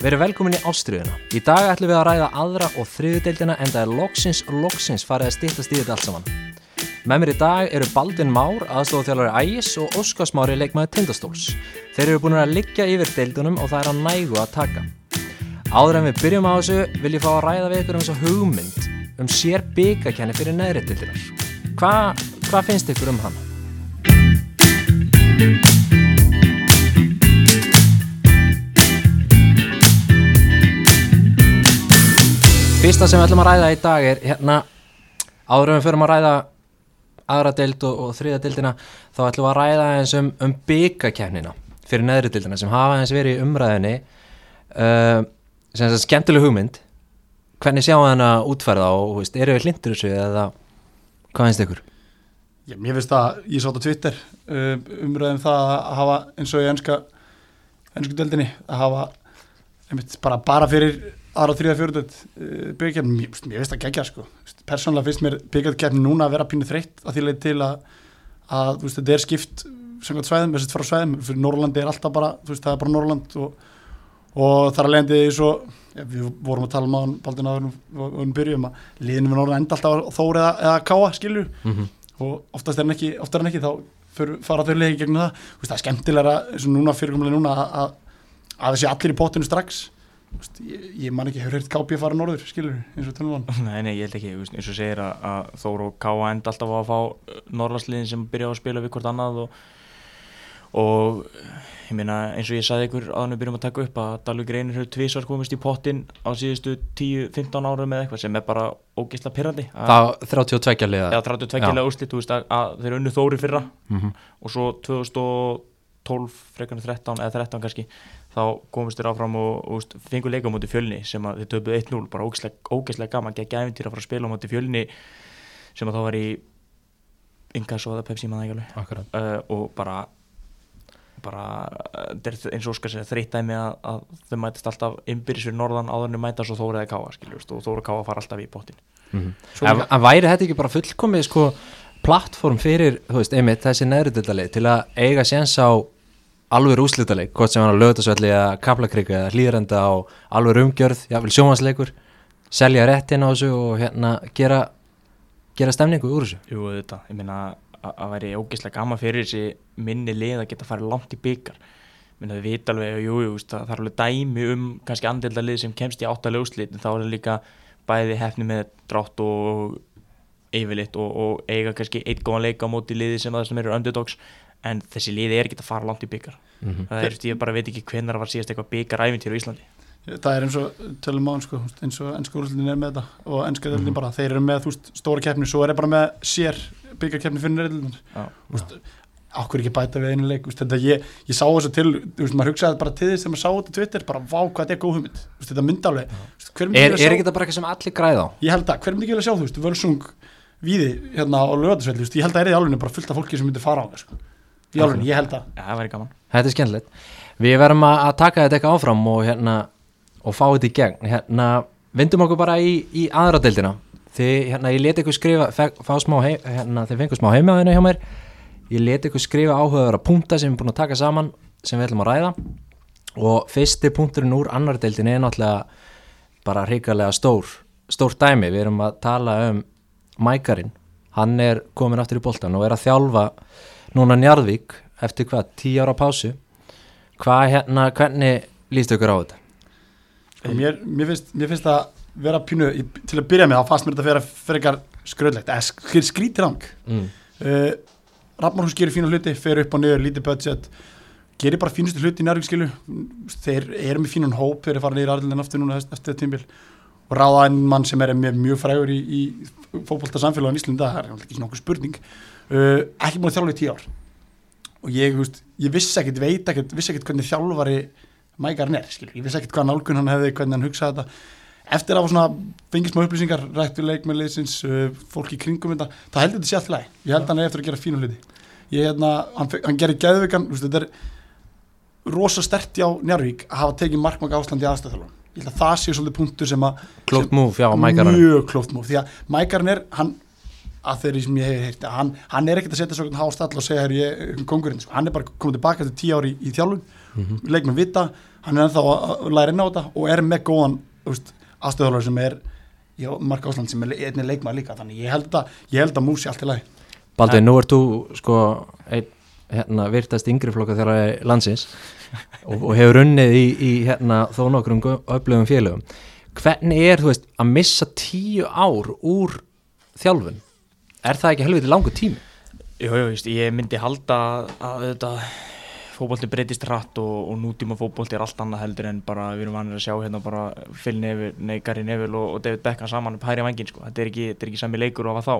Verið velkomin í Ástriðuna. Í dag ætlum við að ræða aðra og þriðu deildina en það er loksins loksins farið að stýttast í þetta allt saman. Með mér í dag eru Baldin Már, aðstofþjálfari Ægis og Óskars Mári leikmaði Tindastóls. Þeir eru búin að liggja yfir deildunum og það er að nægu að taka. Áður en við byrjum á þessu vil ég fá að ræða við ykkur um þessu hugmynd um sér byggakenni fyrir neðri deildinar. Hvað hva finnst ykkur um hann? Fyrsta sem við ætlum að ræða í dag er hérna áður en við förum að ræða aðra deild og, og þriða deildina þá ætlum við að ræða eins um, um byggakefnina fyrir neðri deildina sem hafa eins verið umræðinni uh, sem er skemmtileg hugmynd hvernig sjáum við hana útferða og veist, eru við hlindur þessu eða hvað finnst ykkur? Já, mér finnst það, ég sátt á Twitter uh, umræðum það að hafa eins og í ennska ennsku deildinni að hafa einmitt, bara, bara fyrir aðra þrýða fjörðut byggjarkefni, mér, mér finnst það gegja sko. persónulega finnst mér byggjarkefni núna að vera pínu þreytt að því leið til að, að veist, þetta er skipt svæðum, þess að frá svæðum, fyrir Norrlandi er alltaf bara, veist, það er bara Norrland og, og þar að leiðandi svo ja, við vorum að tala um aðan baldin aður og við byrjum að liðinu við Norrland enda alltaf þóri eða, eða káa, skilju Mm -hmm. og oftast er hann ekki, oftar en ekki þá fyrir, fara þau leiki gegnum það Vist, það er skemmtilega eins og núna fyrirkomlega núna að, að, að þessi allir í potinu strax ég, ég man ekki hefur heyrt kápi að fara norður skilur eins og tölum hann Nei, nei, ég held ekki, þú veist, eins og segir að, að Þór og Káa enda alltaf á að fá Norrlandsliðin sem byrja á að spila við hvort annað og, og ég meina eins og ég sagði ykkur að við byrjum að taka upp að Dalvik Reynir hefur tvísvar komist í pottin á síðustu 10-15 árum eða eitthvað sem er bara ógeðslega pyrrandi Það 32 liða. Eða 32 lega úrslit, þú veist að, að þeir unnu Þóri fyrra mm -hmm. og svo 2012 frekarna 13 eða 13 kannski þá komist þeir áfram og, og fengur leika á móti fjölni sem að þeir töpuð 1-0 bara ógeðslega, gaman gegn æfintýra frá að spila á móti fjölni sem að þá var í Ingas og það Pepsi maður ekki alveg. Uh, og bara bara uh, eins og Óskar segja þreytt dæmi að, að þau mætist alltaf innbyrjus fyrir norðan áðurinu mæta svo Þóra eða Káa skiljast, og Þóra og Káa fara alltaf í pottin mm -hmm. en, en væri þetta ekki bara fullkomið sko plattform fyrir, þú veist, einmitt þessi neðrudildalið til að eiga séns á alveg úslítaleg, hvort sem hann á lögutasvelli eða kaplakrygg eða hlýrenda á alveg umgjörð, jáfnvel sjómansleikur selja réttin á þessu og hérna gera, gera stemningu úr þessu. Jú, þetta, ég meina að væri ógeðslega gama fyrir þessi minni lið að geta farið langt í byggar minna við vita alveg, jú, jú, það er alveg dæmi um kannski andildalið sem kemst í áttalega úslit en þá er það líka bæði hefni með drátt og yfirlitt og, og eiga kannski eitt góðan leika á móti liði sem það sem eru underdogs en þessi liði er ekki að fara langt í byggar mm -hmm. það er, ég bara veit ekki hvernig það var síðast eitthvað byggaræfintýr á Íslandi Það er eins og tölum á sko, eins og ennsku úrslutin er með þetta og ennska mm -hmm. bara, þeir eru með veist, stóra keppni svo er það bara með sér byggjarkeppni fyrir neyrildunar Akkur ekki bæta við einu leik veist, þetta, ég, ég sá þessu til, veist, maður hugsaði bara til þess þegar maður sá þetta Twitter, bara vá hvað þetta er góð hugmynd þetta myndi alveg Er, er ekki þetta bara eitthvað sem allir græða á? Ég held að, hver myndi ekki vilja sjá þú völsung víði hérna á lögatisvelli, ég held að er í alveg bara fullt af fólki sem myndi fara á það sko. Alveg, ég held að. Ja, það væri gaman. Þetta er skemmtilegt, við verðum að taka þetta eitthvað áfram og hérna og fá þetta í gegn, hérna vindum okkur bara í, í aðra deildina. Þið, hérna, ég leti ykkur skrifa fá smá, heim, hérna, þið fengur smá heimaðinu hjá mér. Ég leti ykkur skrifa áhugaður að punta sem við erum búin að taka saman sem við ætlum að ræða. Og fyrsti punkturinn úr annar deildin er náttúrulega bara hrigalega stór stór dæmi, við erum að tala um Mækarinn, hann er komin aftur í boltan og er að þjálfa núna Njarðvík eftir hvað, tíu ára pásu. Hvað hérna, hvernig líst ykkur á þetta? Mér, mér, finnst, mér finnst að vera pínu, til að byrja með þá fannst mér þetta að vera fyrir eitthvað skröðlegt, eða skrítir hang mm. uh, Rappmárhús gerir fínu hluti, fer upp og niður, lítið budget gerir bara fínustu hluti í Njarvík skilu þeir eru með fínun hóp þeir eru farin niður aðrildin aftur núna eftir tímbil og ráða einn mann sem er með mjög frægur í, í fókbólta samfélag á Íslanda, það er ekki svona okkur spurning uh, ekki búin að þjálfa í tíu ár. Og ég, veist, ég vissi ekkert veit ekkert, vissi ekkert hvernig þjálfari mækarinn er, skilur, ég vissi ekkert hvað nálgun hann hefði, hvernig hann hugsaði þetta. Eftir að svona fengið smá upplýsingar rætt við leikmennleysins, uh, fólk í kringum þetta, það heldur þetta sér alltaf læg ég held að hann er eftir að gera fínu hluti. Ég, hérna, hann, hann gerir gæðvikan, þetta er rosa sterti á Njarvík að hafa tekið markmang áslandi aðstæðalun ég held að það sé svolítið punktur sem að klóft múf, já, Mækarinn mjög klóft múf, því að Mækarinn er hann, að þeirri sem ég hef heirt hann, hann er ekkert að setja svona hástall og segja hér ég er kongurinn, sko. hann er bara komið tilbaka til tíu ári í, í þjálfun. Leikmenn vita, hann er ennþá að læra inn á þetta og er með góðan aðstöðulega sem er já, Mark Ásland sem er einnig leikmaður líka. Þannig ég held að, ég held að músi allt í lagi. Baldur, nú ert þú sko ein, hérna, virtast yngri flokka þegar landsins og, og hefur unnið í, í hérna, þó nokkrum öflugum félögum. Hvernig er, þú veist, að missa tíu ár úr þjálfun er það ekki helviti langu tími? Jú, jú, ég myndi halda að þetta fótbolti breytist hratt og, og nútíma fótbolti er allt annað heldur en bara við erum vanir að sjá hérna bara Phil Neville, nei Gary Neville og, og David Beckham saman upp hæri vangin sko. þetta er ekki, þetta er ekki sami leikur og að þá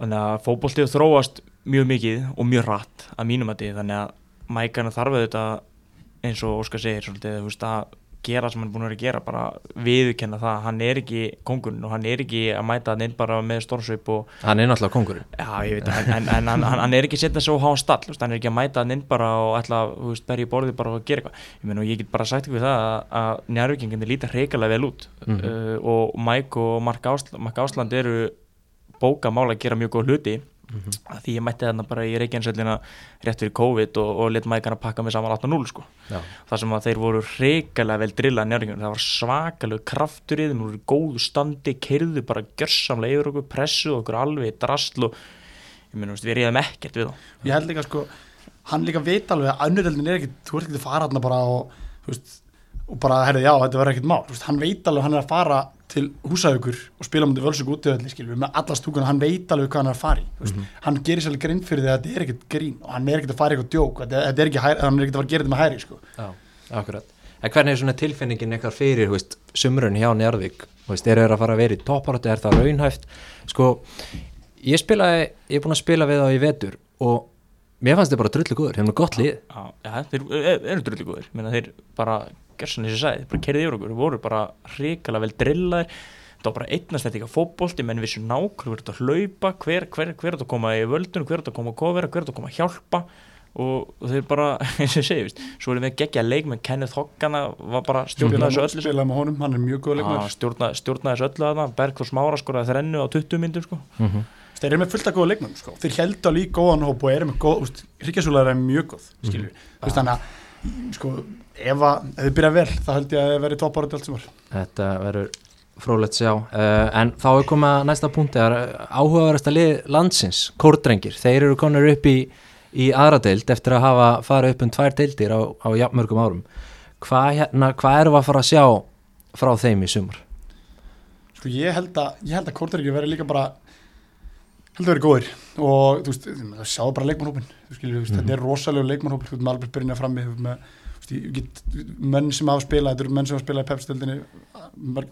þannig að fótboltið þróast mjög mikið og mjög hratt að mínum að því þannig að mækarna þarf þetta eins og Óskar segir svolítið, að gera sem hann er búin að vera að gera bara viðurkenna það, hann er ekki kongurinn og hann er ekki að mæta hann inn bara með stórsvip og Hann er náttúrulega kongurinn Já, ég veit það, en, en, hann, hann er ekki að setja svo há stall, hann er ekki að mæta hann inn bara og ætla að, berja í borðið bara og gera eitthvað. Ég meina, og ég get bara sagt ykkur það að, að njárvíkinginni líta hreikalega vel út Mhm. uh, og Mike og Mark Ásland, Mark Ásland eru bókamála að gera mjög góð hluti Mhm. að því ég mætti þarna bara í Reykjanesöllina rétt fyrir COVID og, og hann að pakka mig saman 8-0 sko. Já, þar sem að þeir voru hreikalega vel drillað njárvíkjum, það var svakalegu kraftur í þeim, voru góðu standi keirðu bara gjörsamlega yfir okkur pressu okkur alveg og ég meina, við reyðum ekkert við þá. Ég held líka sko, hann líka veit alveg að önnurdeldin er ekki, þú ert ekki að fara hann bara og, þú veist, og bara, herrið, já, þetta verður ekkert mál, hann veit alveg hann er að fara til húsaukur og spila mútið völsug útöðli, skilur, með alla stúkuna, hann veit alveg hvað hann er að fara í, þú veist, hann gerir sér alveg grinn fyrir því að þetta er ekkert grín og hann er ekkert að fara í eitthvað djók, þetta, þetta er ekki, hæri, hann er ekkert að fara að gera þetta með hæri, sko. já, akkurat. En hvernig er svona tilfinningin eitthvað fyrir, þú veist, sumrun hjá Njarðvík, þú veist, eru þeir að fara að vera í topparötu, er það raunhæft? Sko, ég spilaði, ég er búin að spila við þá í vetur og mér fannst þið bara drullu góður, hefum gott lið. Já, já þeir eru drullu góðir. Meina, þeir bara, gerðsan þessi sæði, þeir bara kerði yfir okkur. Þeir voru bara hrikalega vel drillaðir. Það var bara einnast þetta ekki að fótbolti menn vissu nákvæmlega hver er þetta að hlaupa hver, hver, hver er þetta að koma í völdun, hver er þetta að koma að kofera hver er þetta að koma að hjálpa. Og, og þeir bara, eins og ég segi, svo erum við geggja leikmenn. Kenneth Hoggana var bara stjórnað þessu öllu Spilaði með honum, hann er mjög góð leikmaður. stjórna, stjórna þessu öllu að það Bergþór Smára skoraði þrennu á 20 myndum sko. Þeir eru með fullt af góða leikmenn, sko. Þeir held eru að, sko, ef, að, þið byrja vel, þá held ég að þið verið toppárið allt sem var. Þetta verður frólægt sjá uh, en þá er komið að næsta punkti það er áhugaverðasta lið landsins kórdrengir, þeir eru konur upp í í aðra deild eftir að hafa farið upp um tvær deildir á, á jafnmörgum árum hvað hérna, hvað erum við að fara að sjá frá þeim í sumar? Sko, ég held að, að Kortríki verið líka bara, held að verið góðir. Og, þú veist, það sjáðu bara leikmannhópin, þú skilur, þú veist, þetta er rosalega leikmannhópin, þú veist, með alveg byrjina frammi, þú veist, með, menn sem hafa spilað, þetta eru menn sem hafa spilað í pepstöldinni,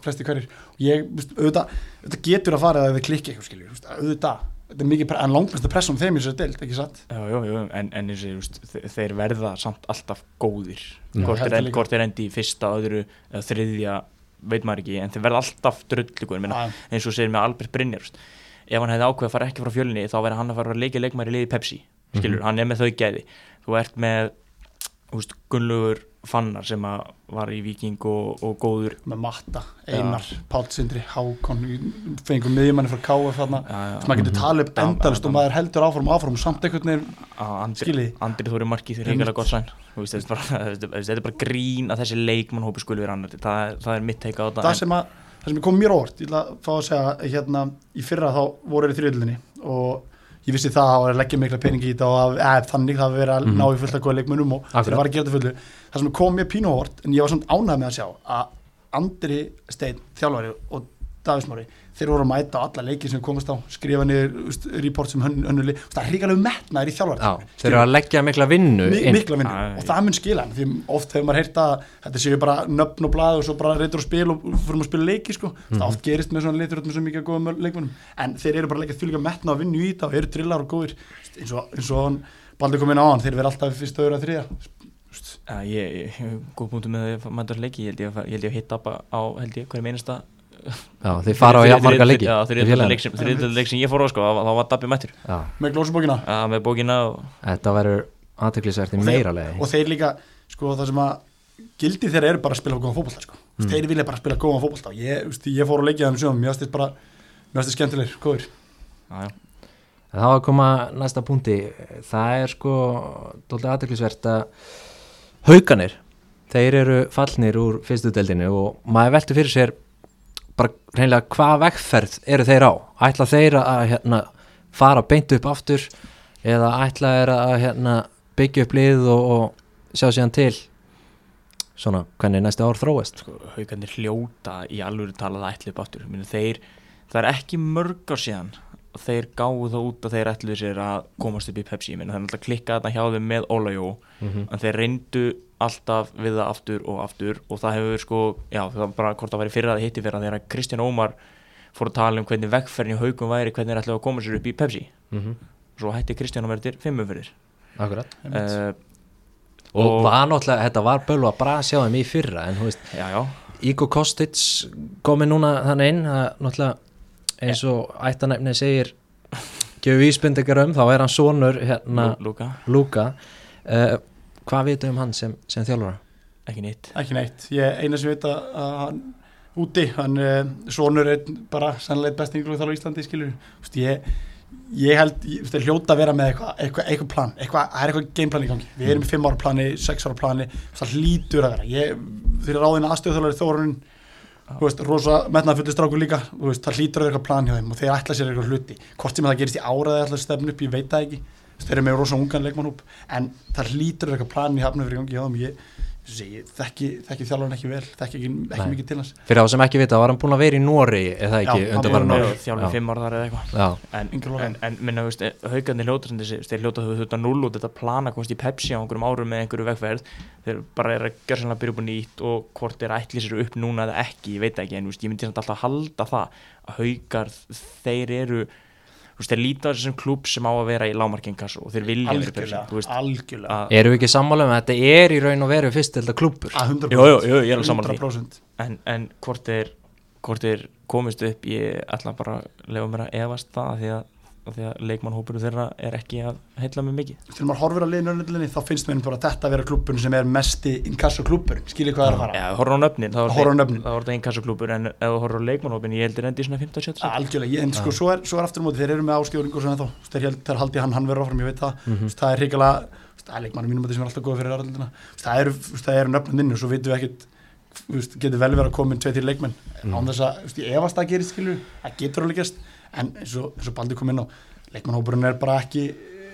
flesti hverjir, og ég, auðvitað, þetta getur að fara að þið klikki eitthvað, skilur, þú veist, auðvitað, þetta er mikið, en langmesta pressa um þeim í þessari deild, ekki satt? Já, já, já, en, en eins og ég veist, þe- þeir verða samt alltaf góðir. Já, hvort, er, það hvort er endi í fyrsta, öðru eða þriðja, veit maður ekki en þeir verða alltaf drullugur. Já. eins og segir með Albert Brynjar veist. Ef hann hefði ákveð að fara ekki frá fjölni þá verði hann að fara að leika leikmæri í liði Pepsi skilur, hann er með þau gæði. Þú ert með úst, Gunnlaugur Fannar sem að var í Viking og, og góður. Með Matta, Einar, Páll Sindri, Hákon fengum miðjumanni frá KF sem maður getur talið upp endalist og maður heldur áfram og áfram og samt einhvern veginn að Andri, Skilji. Andri Þóri Marki Einmitt. reyngilega gott sæn þetta, er bara, grín að þessi leikmannhópi skuli vera annar. Það, það er mitt teika á þetta það sem, að, það sem kom mér óvart ég ætla að fá að segja hérna í fyrra þá voru þeir í þriðlinni og ég vissi það að það var að leggja mikla peningi í þetta og að, þannig það að vera að Mhm. ná í fullt að góða leikmönnum og þeir var að gera þetta fullu það sem kom mér pínu óvart en ég var samt ánægð með að sjá að Andri Steinn, þjálfari og Davísmári, þeir voru að mæta á alla leiki sem komast á, skrifa niður report sem hönnu, hönnuli, það er hríkalegu metnaðir í þjálfari Já, þeir eru að leggja mikla vinnu Mi mikla vinnu. Já, og það mun skila því oft hefur maður heyrt að þetta séu bara nöfn og blað og svo bara reytur og spil og fyrir að spila leiki sko. Það oft gerist með svona litur með svo mikið góðum leikmennum en þeir eru bara að leggja þvílíka metna og vinnu í þetta og eru drillar og góðir. Eins og, eins og hann baldi komin á hann þeir verða alltaf fyrst öðru að þriða Já, ég, ég, ég góð punktu með að mæta þessu leiki, ég held ég að, ég held ég að hitta á, held ég, hverjum einasta Já, þeir fara á jafn marga leiki þeir félaginu. leik sem, þeir leik sem ég fór á sko, þá þá var Dabbi mættur. Já, með glósubókina? Já, með bókina og Þetta verður þeir- meira leiði og þeir líka sko það sem að gildi þeirra eru bara að spila góðan fótbolta sko. Mm. þeir vilja bara spila góðan fótbolta. Og ég, ég fór að leikja þeim sjöfum mér finnst bara mér finnst skemmtilegir, góður það var að koma næsta punkti. Það er sko dólítið aðteklisvert að hauganir þeir eru fallnir úr fyrstu deildinu og maður veltur fyrir sér bara reynilega hvað vegferð eru þeir á? Ætla þeir að hérna, fara beint upp aftur eða ætla þeir að hérna, byggja upp lið og, og sjá síðan til? Svona hvernig næstu ár þróast sko, haugarnir hljóta í alvöru talað ætli upp áttur Minu, þeir, það er ekki mörg ár síðan og þeir gáðu það út að þeir ætluðu sér að komast upp í Pepsi. Minu, það er náttúrulega klikkað þarna hjá þeim með Olajó mm en þeir reyndu alltaf við það aftur og aftur og það hefur sko, já það var bara hvort það væri fyrra að hitti fyrra þegar Kristján Ómar fór að tala um hvernig vegferðin í haugum væri hvernig þeir ætluðu að koma sér upp í Pepsi. -hmm. svo hætti Kristján Ómar til fimmum fyrir Akkurat. Uh, og, Og- var náttúrulega, þetta var bölva að bara sjá þeim í fyrra en þú veist, já já, Ígo Kostic komið núna þannig inn það er náttúrulega eins og ættanefni segir gefur vísbendingar um, þá er hann sonur hérna Lú- Lúka, Lúka uh, hvað vitum um hann sem, sem þjálfara? ekki nýtt ekki neitt, ég eina sem veit að að hann úti, hann uh, sonur er bara sannlega besti ynglúið þála á Íslandi skilur, Vist, ég, ég held ég, hljóta að vera með eitthvað eitthva, eitthva plan, eitthvað, það er eitthvað gameplan í gangi. Við erum í fimm ára plani, sex ára plani það hlýtur að vera, ég, þeir eru ráðin aðstöðuþjálfari þórun Þú veist, rosa metnaðfullir strákur líka þú veist, það hlýtur að vera eitthvað plan hjá þeim og þeir ætla sér eitthvað hluti. Hvort sem það gerist í ára eða ætla að stefna upp, ég veit það ekki þeir eru með rosa ungan leikmannhúb en það hlýtur að vera eitthvað plan í hafnum fyrir gangi hjá þeim ég, ég þekki, þekki þjálfarinn ekki vel þekki ekki, ekki mikið til hans. Fyrir þá sem ekki vita, var hann búin að vera í Nóri eða ekki, að vera- þjálfum Já. fimm ára þar eða eitthvað. En, en, en minna, veist, haugarnir hljóta sem þessi, þeir hljóta þau þetta null út þetta plana komast í Pepsi á einhverjum árum með einhverju vegferð. Þeir bara er að gera sannlega byrja upp á nýtt og hvort þeir ætli sér upp núna eða ekki, ég veit ekki en veist, ég þeir eru veist, þeir líta á þessu sem klúb sem á að vera í lámarkengas og þeir vilja vera algjörlega, þú veist, algjörlega að, eru við ekki sammála með að þetta er í raun og veru fyrst til þetta klúpur? að 100% Jú, jú, jú, ég er alveg sammála því. 100% en, en hvort þeir hvort þeir komist upp ég ætla bara að lefa mér að efast það af því að, af því að leikmannhópuru þeirra er ekki að heilla mig mikið. Þegar maður horfir á liðinu þá finnst mér bara þetta að vera klubburinn sem er mesti inkasso klubburinn, skiljið hvað það er að fara? Já, horfður á nöfnin, þá er Horfir á nöfnin. þá er þetta einn kassaklúpur en ef þú horfður á leikmannhópin, ég heldur endi í svona 15-17 Algjörlega, ég, en sko, svo er, svo er aftur móti, þeir eru með áskjöring og svona þá, þeir, haldi hann, hann verður áfram, ég veit það, mm -hmm. það er hrikalega, það er leikmannum mínum að sem er alltaf það það og getur vel verið að koma inn tveit til leikmenn, Mhm. án þess að, ég efast það gerist, skilur, það getur alveg gerst, en eins og, eins og Baldur kom inn á, leikmannhópurinn er bara ekki,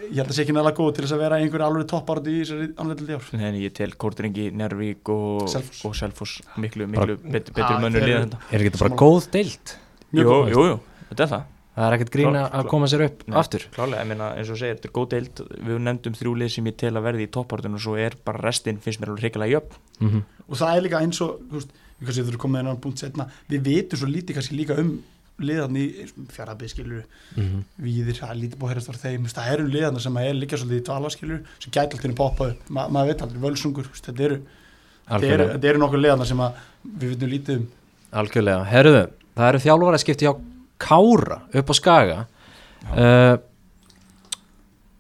ég held að sé ekki nægilega góð til þess að vera einhverju alveg toppáratu í þessari anleitli ár. en ég tel Kortringi, Nervík og Selfoss. miklu, Bara- miklu betur, Ah, betur mönnur liða þetta. Er þetta bara góð deilt? Jú, jú, jú, þetta er það. Það er ekkert grín Klá- að koma sér upp Nei. aftur. Klálega, ég meina, eins og þú segir, þetta er góð deild. Við nefndum þrjú lið sem ég tel að verði í toppartun og svo er bara restinn, finnst mér alveg hrikalega jöfn. Mm -hmm. og það er líka eins og þú veist, við kannski þurfum að koma inn á punkt setna við vitum svo lítið kannski líka um liðan í fjaraðbyrð skilur Mhm. víðir, það er lítið heyrast var þeim. Það eru liðan sem er líka svolítið í dvala skilur sem gæti alltaf poppa upp, Ma, maður veit aldrei völsungur, þetta eru, þetta eru, eru nokkur liðan sem við vitum lítið um. Algjörlega. Herðu, það eru þjálfara skipti hjá Kára upp á Skaga. Uh,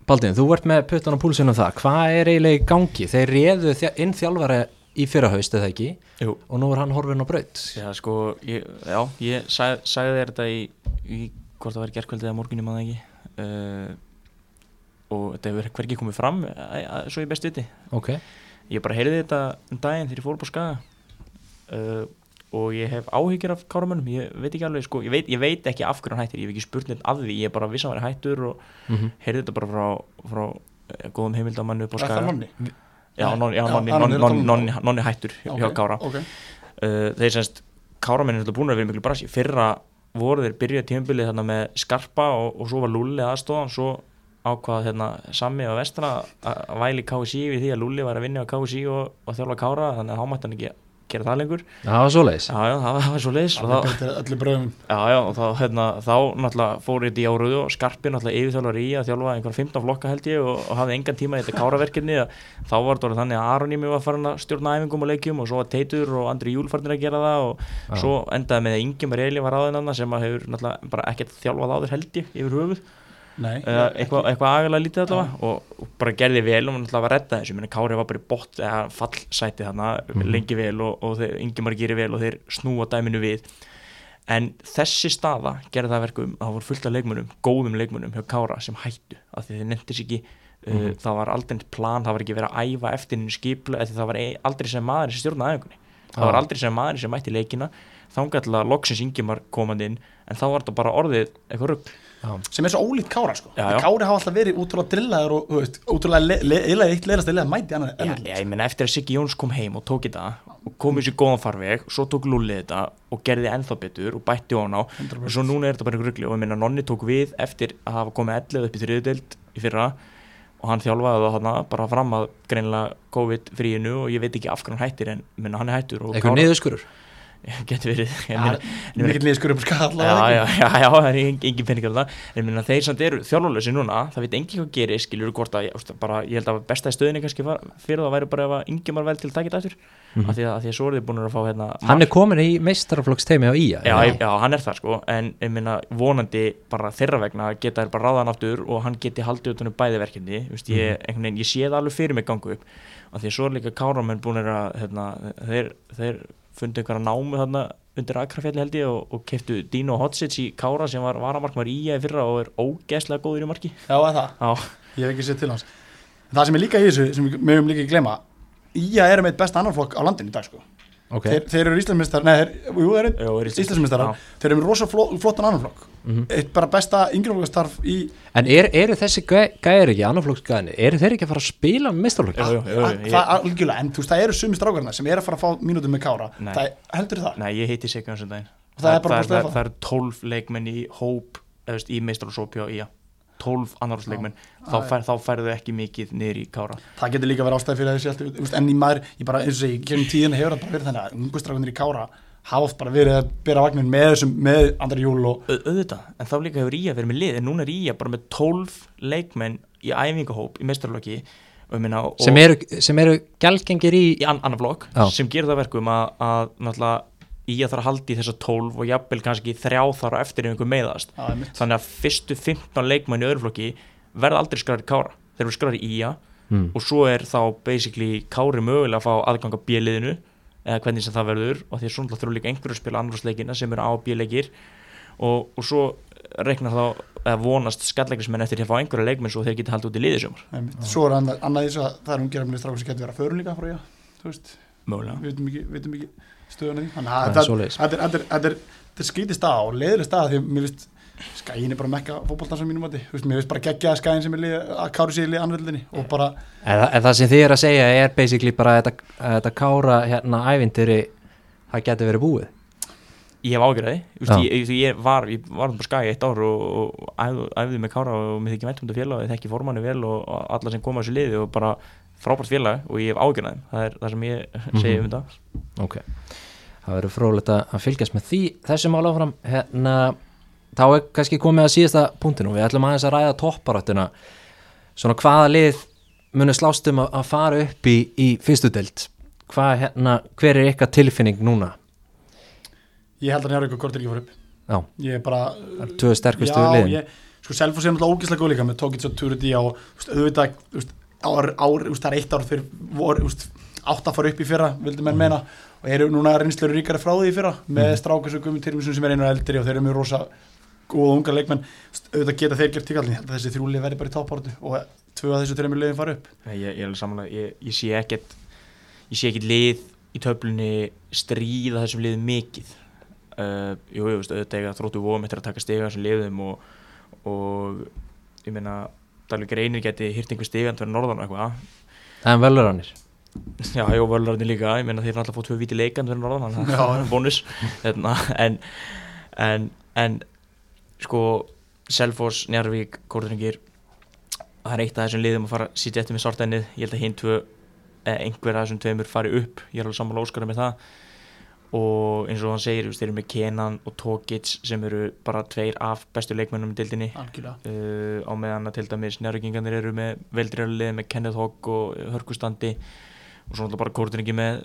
Baldin, þú ert með puttan á púlsinu um það. Hvað er eiginlega í gangi? Þeir þja- inn þjálfara í fyrra haust eða ekki? Jú. og nú er hann horfin á braut. Já, sko, ég, já, ég sag, sagði þér þetta í, í hvort það var gerkvöldið eða morgun, ég maður ekki. Uh, og þetta hefur hvergi komið fram að, að, svo ég best viti. Ok, ég bara heyrði þetta um daginn þegar ég fór upp á skaga. Uh, og ég hef áhyggjur af káramönnum ég veit ekki alveg, sko, ég veit, ég veit ekki af hverju hann hættir ég hef ekki spurt neitt af því, ég er bara viss að hann hættur og mm heyrði þetta bara frá, frá eh, góðum heimildamannu upp á Er það skaga? Já, nonni, hættur hjá, kára. okay. uh, þeir semst káramenn er alltaf búin að vera miklu brasi. Fyrra voru þeir byrjuð tímabilið þarna með skarpa og, og svo var Lulli aðstofan svo ákvað hérna Sammi og Vestra að væli KSI við því að Lulli var að vinna á KSI og, og þjálfa kára þannig að hámætti hann ekki gera það lengur. Það var svoleiðis. Já já það var, það var svo leiðis og þá, allir bröðum já já og þá hérna þá náttúrulega fór þetta í áruðu og Skarpi náttúrulega yfirþjálfar í að þjálfa einhver 15 flokka held ég og, og hafði engan tíma í þetta káraverkefni. Að þá var þetta þannig að Aronimi var farin að stjórna æfingum og leikjum og svo var Teitur og Andri Júl farin að gera það og Já. svo endaði með að Ingi Mareli var aðeins sem að hefur náttúrulega bara ekkert þjálfað áður held ég yfir höfuð eitthvað, eitthvað agalega lítið allavega. Og, og bara gerði vel og náttúrulega var redda þessu. Menn Kári var bara í bott eða fallsæti þarna Mhm. lengi vel og, og þeir, Ingi Mar gerir vel og þeir snúa dæminu við. En þessi staða gerði það að verkum að það voru fullt af leikmunum, góðum leikmunum hjá Kára sem hættu af því þeir nefndi sér ekki. Uh, það var aldrei plan, það var ekki verið að æfa eftir henni skipla, eða það var ei- aldrei sem maður sem stjórnaði æfingunni, það var aldrei sem maður sem mætti leikina, þangað til að loksins Ingimar komandi inn, en þá var þetta bara orðið eitthvað rugg, sem er svo ólíkt Kára sko. Já, já. Kári hafa alltaf verið útrúlega drillaður og þú veist, útrúlega le, le, le, eitt leiðast að leiða mæti annar Já, já, ég meina eftir að Siggi Jóns kom heim og tók þetta og kom í sér góðan farveg svo tók Lulli þetta og gerði ennþá betur og bætti on á og 100%. svo núna er þetta bara einhver rugli og ég meina Nonni tók við eftir að hafa komið 11 upp í þriðudeld í fyrra og hann þjálfaði það þarna bara fram að greinilega COVID fríinu og ég veit ekki af hvernig hann hættir en meina hann er hættur og getur verið. Mikill liðskur upp á skall já, já, já, já, það er engin, engin peningar það. En þeir samt eru þjálfurlösi núna það veit engin hvað gerir, skilur hvort að bara, ég held að besta í stöðinni kannski var, fyrir það væri bara ef að yngjum var vel til að taka þetta eftir Mhm. af, því að, af því að svo er þið búin að fá hérna hann er komin í meistaraflokksteimi á IA já, já, hann er það sko. En ég meina vonandi bara þeirra vegna geta þær bara ráðan aftur og hann geti haldið utanum bæði verkefni Vist, ég, Mhm. einhvern veginn, ég sé það alveg fyrir mig gangu upp. Af því að svo er líka káramenn búin að hérna, þeir, þeir fundu einhverja námu þarna undir Akrafjalli held ég og, og keftu Dino Hotsits í Kára sem var varamarkmar í í fyrra og er ógeðslega góður í marki. Já, er það, Já, ég hef ekki séð til hans. Það sem er líka í þessu, sem við mögum líka ekki glema Ía er með eitt besta annarflokk á landinu í dag sko. Ok. Þeir, þeir eru Íslandsmistar, nei, þeir, eru með rosa fló, flottan annarflokk. Mhm. Eitt bara besta yngreflokkastarf í en er, eru þessi gæ- gæjar ekki annarflokksgæðinni, eru þeir ekki að fara að spila með meistaraflokk? Jú, jú, jú, að- ég- Það er algjörlega, en þú veist, það eru sumi strákarna sem eru að fara að fá mínútur með Kára. Nei. Það er, heldur það? Nei, ég heiti þessum daginn. Það er bara það, að það, það eru 12 leikmenn í hóp eða, veist, í meistarasópi á IA 12 annarhúsleikmenn þá, fær, þá færðu ekki mikið niður í kára. Það getur líka verið ástæði fyrir þessi en í maður, ég bara, eins og segi, kemur tíðin hefur bara verið þannig að ungustrákunir í Kára hafa oft bara verið að bera vagnin með þessum, með andri júl og Au, auðvitað, en þá líka hefur IA verið með lið en núna er IA bara með 12 leikmenn í æfingahóp í meistarlokki og, ég meina, og sem eru, sem eru gælgengir í í an, annar flokk Já. sem gerir það verkum að, að náttúrulega Þarf að haldi þessa 12 og jafnvel kannski þrjá þar á eftir ef einhver meiðast. Já, einmitt. þannig að fyrstu 15 leikmenn í öðru flokki verða aldrei skræri kára. Þeir eru skræri í IA mm. og svo er þá basically kári mögulega að fá aðgang að bjöliðinu eða hvernig sem það verður. Og því að svona þurfa líka einhverju að spila annarsleikina sem eru á bjöleikir og, og svo reiknar þá eða vonast skallegrismenn eftir að fá einhverju leikmenn svo þeir geti haldið út í Einmitt. Svo er annað, annað í þessu að það er umgerðarmið strákur sem getur verið að förum líka frá ég, þú veist, mögulega. Við veitum ekki, því. Þannig að þetta er- þetta er- þetta er- þetta er skrítið stað og leiðileg stað því að mér finnst skæin er bara mekka fótboltan sem mínum mati, þú veist, mér finnst bara geggja skæin sem er lið, að káru sér í anveldinni og bara, en, það- en það sem þið er að segja er basically bara að þetta, að þetta kára hérna ævintýri það getur verið búið ég hef ágjörði, Já. ég, ég, ég var ég var bara skæði eitt ár og, og æfði, æfði með kára og mér þykki vænt um þetta félag og ég þekki formanni vel og, og alla sem koma á þessu liði og bara frábært félag og ég hef ágjörði það er það sem ég segi um þetta. Ok, það verður frólægt að fylgjast með því þessu mál áfram. Hérna, þá er kannski komið að síðasta punktinu. Við ætlum aðeins að ræða topparáttuna svona hvaða lið munu slást um að, fara upp í, í fyrstu deild? Hvað hérna, hver er ykkar tilfinning núna? Ég held að njárvík og kortir ekki fór upp. já, Ég er bara, það er tvö sterkustu já, liðin. ég, sko Selfoss er náttúrulega ógeðslega góð líka með Tókits og Turdi og auðvitað, ár, ár, veist, það er eitt ár fyrir voru, þú veist, átt að fara upp í fyrra, vildi menn meina. Og eru núna reynslur ríkari frá því fyrra með mm. strákar sem Gumi Tyrfinsson sem er einu eldri og þeir eru mjög rosa góða unga leikmenn. Auðvitað geta þeir gert tíkallin, að þessi þrjúli verði bara í toppáratu og tvö af þessu þreymur liðin fara upp. Ég, ég, er alveg samanlega, ég, ég sé ekkert ég sé ekkert lið í töflunni stríða þessum liðum mikið. Uh, jú, ég veist, auðvitað þróttu vóum eftir að taka stiga þessum liðum og, og ég meina Dalvik reynir geti hýrt einhver stigand fyrir norðan og eitthvað. Það er velurannir Já, já, völularnir líka, ég meina þeir er alltaf fótt tvö viti leikand fyrir norðan, þannig að það er bónus. Hérna, en, en, en sko Selfoss, Njarvík, Kórðringir það er eitt af þessum liðum að fara að sitja eftir með sortennið, ég held að hinn tvö eða einhver af þessum tveimur fari upp. Ég er alveg sammála óskara með það og eins og hann segir, þeir eru með Kenan og Tókits sem eru bara tveir af bestu leikmennum í dildinni algjörlega. Uh, á meðan að til dæmis njárvíkingarnir eru með veldrjálið með Kenneth Hogg og hörkustandi og svo náttúrulega bara kórtinningi með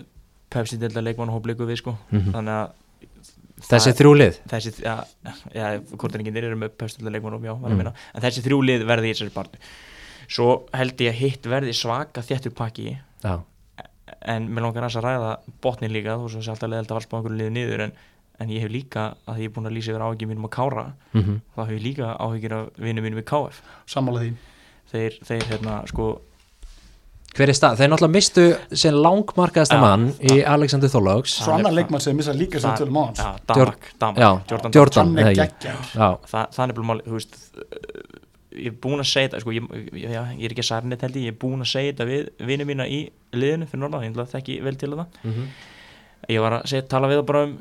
Pepsi delta leikmann og hóplíku við sko. Mhm. þannig að þessi það- þrjú lið? þessi, ja, ja, kórtinninginir eru með Pepsi delta leikmann og já, var Mm. að minna en þessi þrjú lið verði í þessari barnu svo held ég að hitt verði svaka þjættur pakki já, en mér langar að ræða botnin líka þú svo sé alltaf leðilt að valspa einhverju liði niður en, en ég hef líka, að ég er búin að lýsa yfir áhyggjum mínum að kára mm þá hef ég líka áhyggjur af vinnum mínum í KF sammála því. Þeir, þeir hérna sko Hver er stað? Þeir náttúrulega mistu sem langmarkaðasta Já, mann í Alexander Þorlóks Svo annar leikmann sem missa líka sem tölum á hans. Ja, Damak, Damak, Jordan Jordan, Hann er eða ekki? geggjar Já, Þa, það er bara máli, þú veist ég er búin að segja þetta sko, ég, ég, ég er ekki særnit held ég, ég er búin að segja þetta við vinið mína í liðinu fyrir norðan, ég þekki vel til það Mhm. ég var að segja, tala við það bara um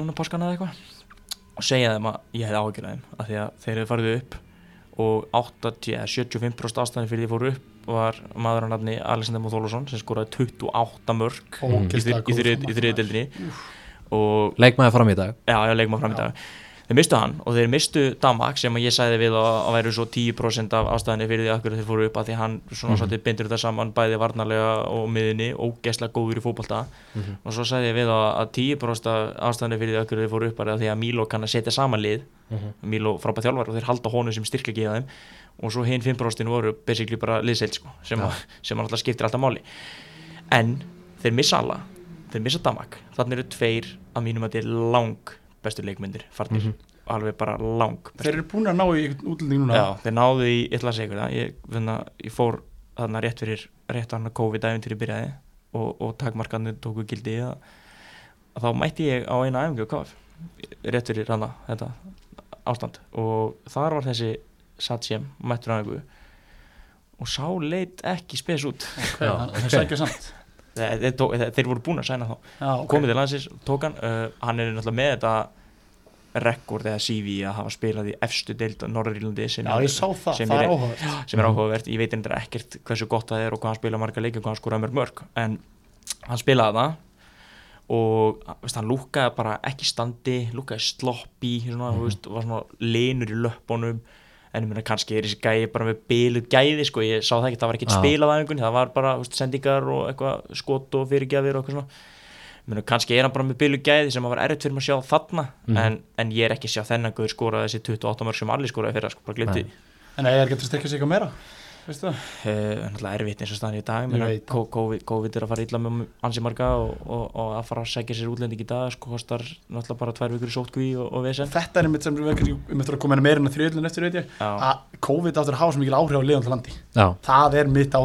núna páskana eða eitthvað og segja þeim að ég áhyggjur af þeim af því að þeir hefði farið upp og 80, eða 75% ástæðan fyrir því fóru upp var maður að nafni Alexander Móþólusson sem skoraði 28 mörg þri- í deildinni. Og leikmaði fram í dag. Já, já, leikum að fram í dag Þeir mistu hann og þeir mistu Damak sem ég sagði við að, að væru svo 10% af ástæðinni fyrir því að þeir fóru upp að því hann svona Mhm. svolítið bindur þetta saman bæði varnarlega og miðinni og gesla góður í fótbolta Mhm. og svo sagði ég við að, að 10% af ástæðinni fyrir því að þeir fóru upp að því að Mílo kann að setja saman lið Mhm. Mílo frábæð þjálfar og þeir halda honum sem styrkja geða þeim og svo hinn 5% voru basically bara liðseild sko, sem, Já. að, sem alltaf skiptir alltaf máli en þeir missa alla þeir missa Damak, þannig eru tveir að mínum að er lang bestu leikmyndir farnir, Mhm. alveg bara lang bestu. Þeir eru búin að ná í útlending núna. Já, þeir náðu í, ég ætla að segja það ég, finna, ég fór þarna rétt fyrir rétt hann að COVID-æfintýri byrjaði og, og takmarkandi tóku gildi að, að þá mætti ég á eina æfingu á KF rétt fyrir hana þetta ástand. Og þar var þessi Satsjem mættur á æfingu. Og sá leit ekki spes út. Ok, Já, hann- ok. hann sækja samt þeir, tók- þeir, voru búin að sæna þá. Já, ok. komið til landsins, tók hann uh, hann er náttúrulega með þetta rekord eða CV að hafa spilað í efstu deild á Norðurílandi sem, Já, er- sem er- sem er áhugavert, ég veit endur ekkert hversu gott það er og hvað hann spila marga leiki og hvað hann skora mörg mörg. En hann spilaði það og veist, hann lúkaði bara ekki standi lúkaði sloppy svona, mm veist, var svona linur í löppunum en ég meina kannski er þessi gæði bara með biluð gæði sko, ég sá það ekki, það var ekkert Já. spilað af einhvern, það var bara veist, sendingar og eitthvað skot og fyrirgjafir og eitthvað svona. Ég meina, kannski er hann bara með biluð gæði sem að var erfitt fyrir mig að sjá þarna. Mhm. en, en ég er ekki að sjá þennan guður skora þessi 28 mörg sem allir skoraði fyrir sko, bara glimti Nei. En það er getur styrkja sig eitthvað meira Veistu það? Uh, náttúrulega erfitt eins og staðan í dag COVID, COVID er að fara illa með ansi marga og, og, og að fara að segja sér útlending í dag sko kostar náttúrulega bara tvær vikur í sótkví og, og vesen. Þetta er einmitt sem við um eftir að koma inn meira en að þriðlun eftir veit ég að COVID áttur að hafa svo mikil áhrif á liðan landi. Já, Það er mitt á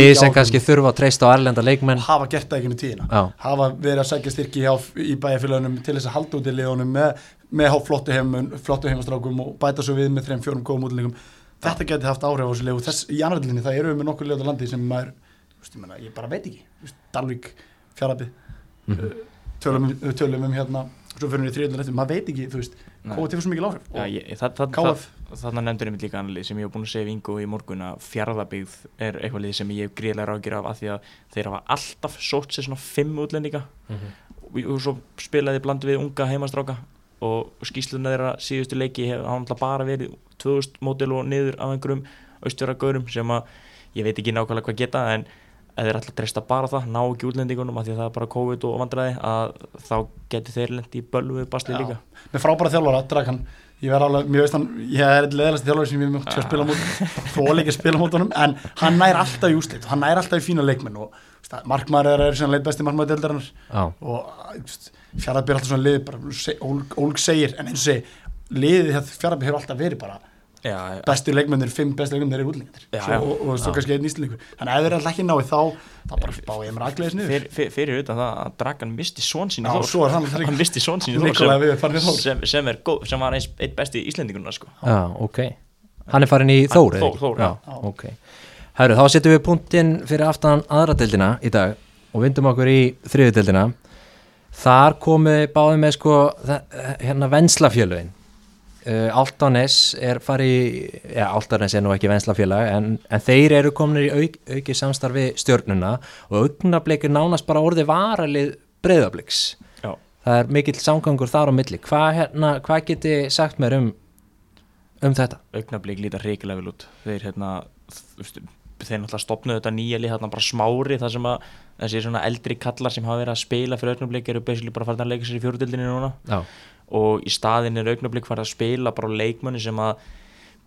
lið sem kannski þurfa að treysta á erlenda leikmenn. Hafa gert það ekki um tíðina. Hafa verið að segja styrki hjá, í bæjarfélagunum að með, með flottu, heimun, flottu heimastrákum og bæta svo við með þreim fjórum góðum útlendingum þetta geti haft áhrif á þessu og þess í annaðlinni það eru við með nokkur lið á landi sem maður þú veist, ég, menna, ég bara veit ekki. Veist, Dalvík, Fjarabi Mhm. tölum, um- tölum um hérna svo fyrir við í þriðlun eftir, maður veit ekki þú veist. COVID hefur svo mikil áhrif. Og ég, það, það, þannig nefndur einmitt líka annað lið sem ég hef búin að segja við Ingo í morgun að fjárðabyggð er eitthvað lið sem ég hef gríðlega ráðgjur af að því að þeir hafa alltaf sótt sér svona fimm útlendinga. Og, og svo spilaði bland við unga heimastráka og skýsluna þeirra síðustu leiki hefur hann alltaf bara verið 2000 mótil og niður af einhverjum austjöragaurum sem að ég veit ekki nákvæmlega hvað geta en ef þeir alltaf treysta bara það, ná ekki útlendingunum af því að það er bara COVID og vandræði að þá geti þeir lendi í bölvu basli Já. líka. Með frábæra þjálfara, Dragan. Ég verð alveg, mér veist hann, ég er leðalasti þjálfari sem ég mjög að spila mót þó líka að spila mót honum, en hann nær alltaf í úslit hann nær alltaf í fína leikmenn og markmaður er, er sem leit besti markmaður deildarinnar. Og fjaraðbyr alltaf svona lið bara, se- ólg, ólg segir, en eins og segi liðið fjaraðbyr hefur alltaf verið bara bestu leikmennir, fimm bestu leikmennir Já, Svo- já. og, og svo kannski einn íslendingur. Þannig að ef þeir alltaf ekki náið þá þá bara bá ég mér aðgleðis niður. Fyr, fyr, fyrir utan það að Dragan misti són sín í Þór. svo er hann hann misti són sín í Þór við farnir sem, sem, sem, er góð, sem var eins, einn besti Íslendingurna sko. já, ok. Hann er farin í Þór, eða Þór, ekki? Þór, já, já. ok. Herru, þá setjum við punktinn fyrir aftan aðra deildina í dag og vindum okkur í þriðu deildina. Þar komið báðum með sko hérna venslafjölögin uh, Altanes er farið já, Altanes er nú ekki venslafjölag en, en þeir eru komin í auk, auki samstarfi stjörnuna og augnablikir nánast bara orðið varalið breyðabliks Já. það er mikill samgangur þar á milli. Hvað hérna, hva geti sagt mér um um þetta? augnablík líta hrikilega vel út. Þeir hérna þeir náttúrulega stopnuðu þetta nýja lið þarna bara smári þar sem að þessi svona eldri kallar sem hafa verið að spila fyrir augnablík eru bara farin að leika sér í fjórudildinni núna. Já, og í staðin er augnablík farið að spila bara á leikmönni sem að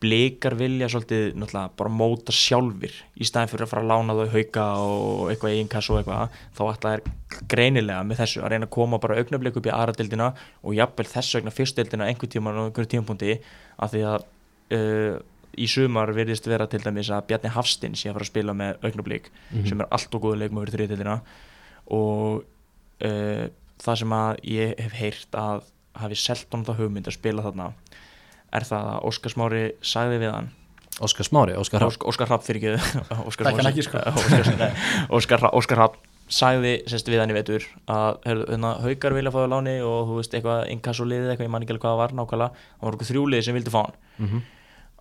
blikar vilja svolítið náttúrulega bara móta sjálfur í staðin fyrir að fara að lána þau hauka og eitthvað eiginkass og eitthvað þá ætla er greinilega með þessu að reyna að koma bara augnablík upp í aðra dildina og jafnvel þess vegna fyrst dildina einhver tíma og einhver tímapunkti af því að uh, í sumar virðist vera til dæmis að Bjarni Hafstinn sé að fara að spila með augnablík Mhm. sem er allt og góða leikmaður fyrir þriðtildina og uh, það sem að ég hef heyrt að hafi selt honum það hugmynd að spila þarna er það að Óskar Smári sagði við hann? Óskar Smári, Óskar Hrapp Óskar, Hrapp fyrir ekki Óskar, sko. Óskar, Hrapp- sagði sérst við hann í vetur að hérna, haukar vilja fá það láni og þú veist eitthvað inkassuliðið eitthvað, ég man ekki alveg hvað það var nákvæmlega það var okkur þrjúliði sem vildi fá hann. Mhm.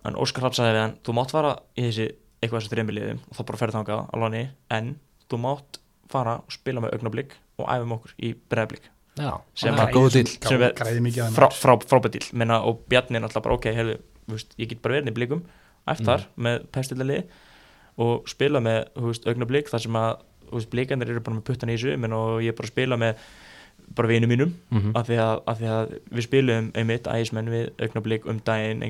en Óskar Hrapp sagði við hann þú mátt fara í þessi eitthvað þessi þreymiliðum og þá bara ferð þangað á láni en þú mátt fara og spila með augnablík og æfa með okkur í breðblík Já, Sem er góð dill sem er að frá, frá, menna, og Bjarni er náttúrulega bara ok heyrðu, þú veist, ég get bara verið í blikum eftir Mhm. með pestillali og spila með þú veist, augnablík þar sem að veist, blikandir eru bara með puttan í menn, og ég er bara að spila með bara vinum mínum Mhm. af, því að, af því að við spilum einmitt ægismenn við augnablík um daginn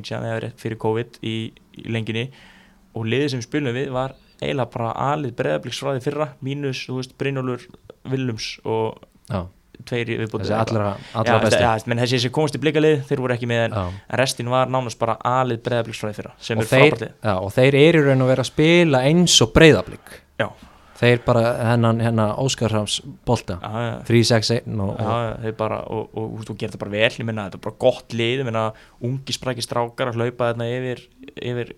rétt fyrir COVID í, í lenginni og liðið sem við spilum við var eiginlega bara alið breðabliksfræði fyrra mínus, þú veist, Brynjólfur Willums og Já, tveir í viðbúti þessi allra, Já, allra besti. ja, menn þessi sem komast í blikalið þeir voru ekki með en Já. en restin var nánast bara alið breðabliksfræði fyrra sem og er þeir, frábærtlið já, og þeir eru raun og vera að spila eins og breyðablík Já. þeir bara hennan, hennan Óskar Hraps bolta. Já, já, 3-6-1 og, já, og já, þeir og, og, og, og gera þetta bara vel, ég menna þetta er bara gott lið, ég menna ungi spræki strákar að hlaupa þarna yfir yfir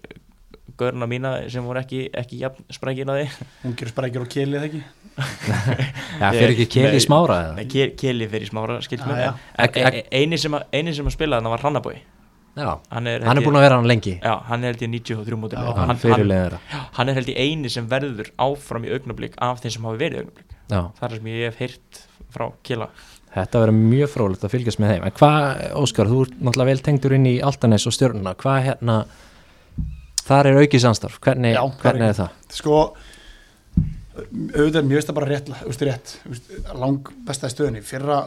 görna mína sem voru ekki, ekki jafn sprækir að því. Ungir sprækjur og kelið ekki? Já, fyrir ekki keli Nei. smára eða? Nei, Ke- Keli fyrir smára, skilt Já, mér e- e- eini sem, að- eini sem að spila þarna var Hrannabói Já, hann er, hann er búin að vera hann lengi. Já, hann er held ég 93 mótil hann er held ég eini sem verður áfram í augnablík af þeim sem hafi verið í augnablík Já, það er sem ég hef heyrt frá Kela. Þetta verður mjög frólægt að fylgjast með þeim. En hvað, Óskar, þú ert náttúrulega vel tengdur inn í Altanes og stjörnuna. Hvað hérna þar er aukið samstarf, hvernig, Já, það er hvernig er það? sko auðvitað mjög veist að bara rétt, veist, rétt lang besta í stöðunni fyrra,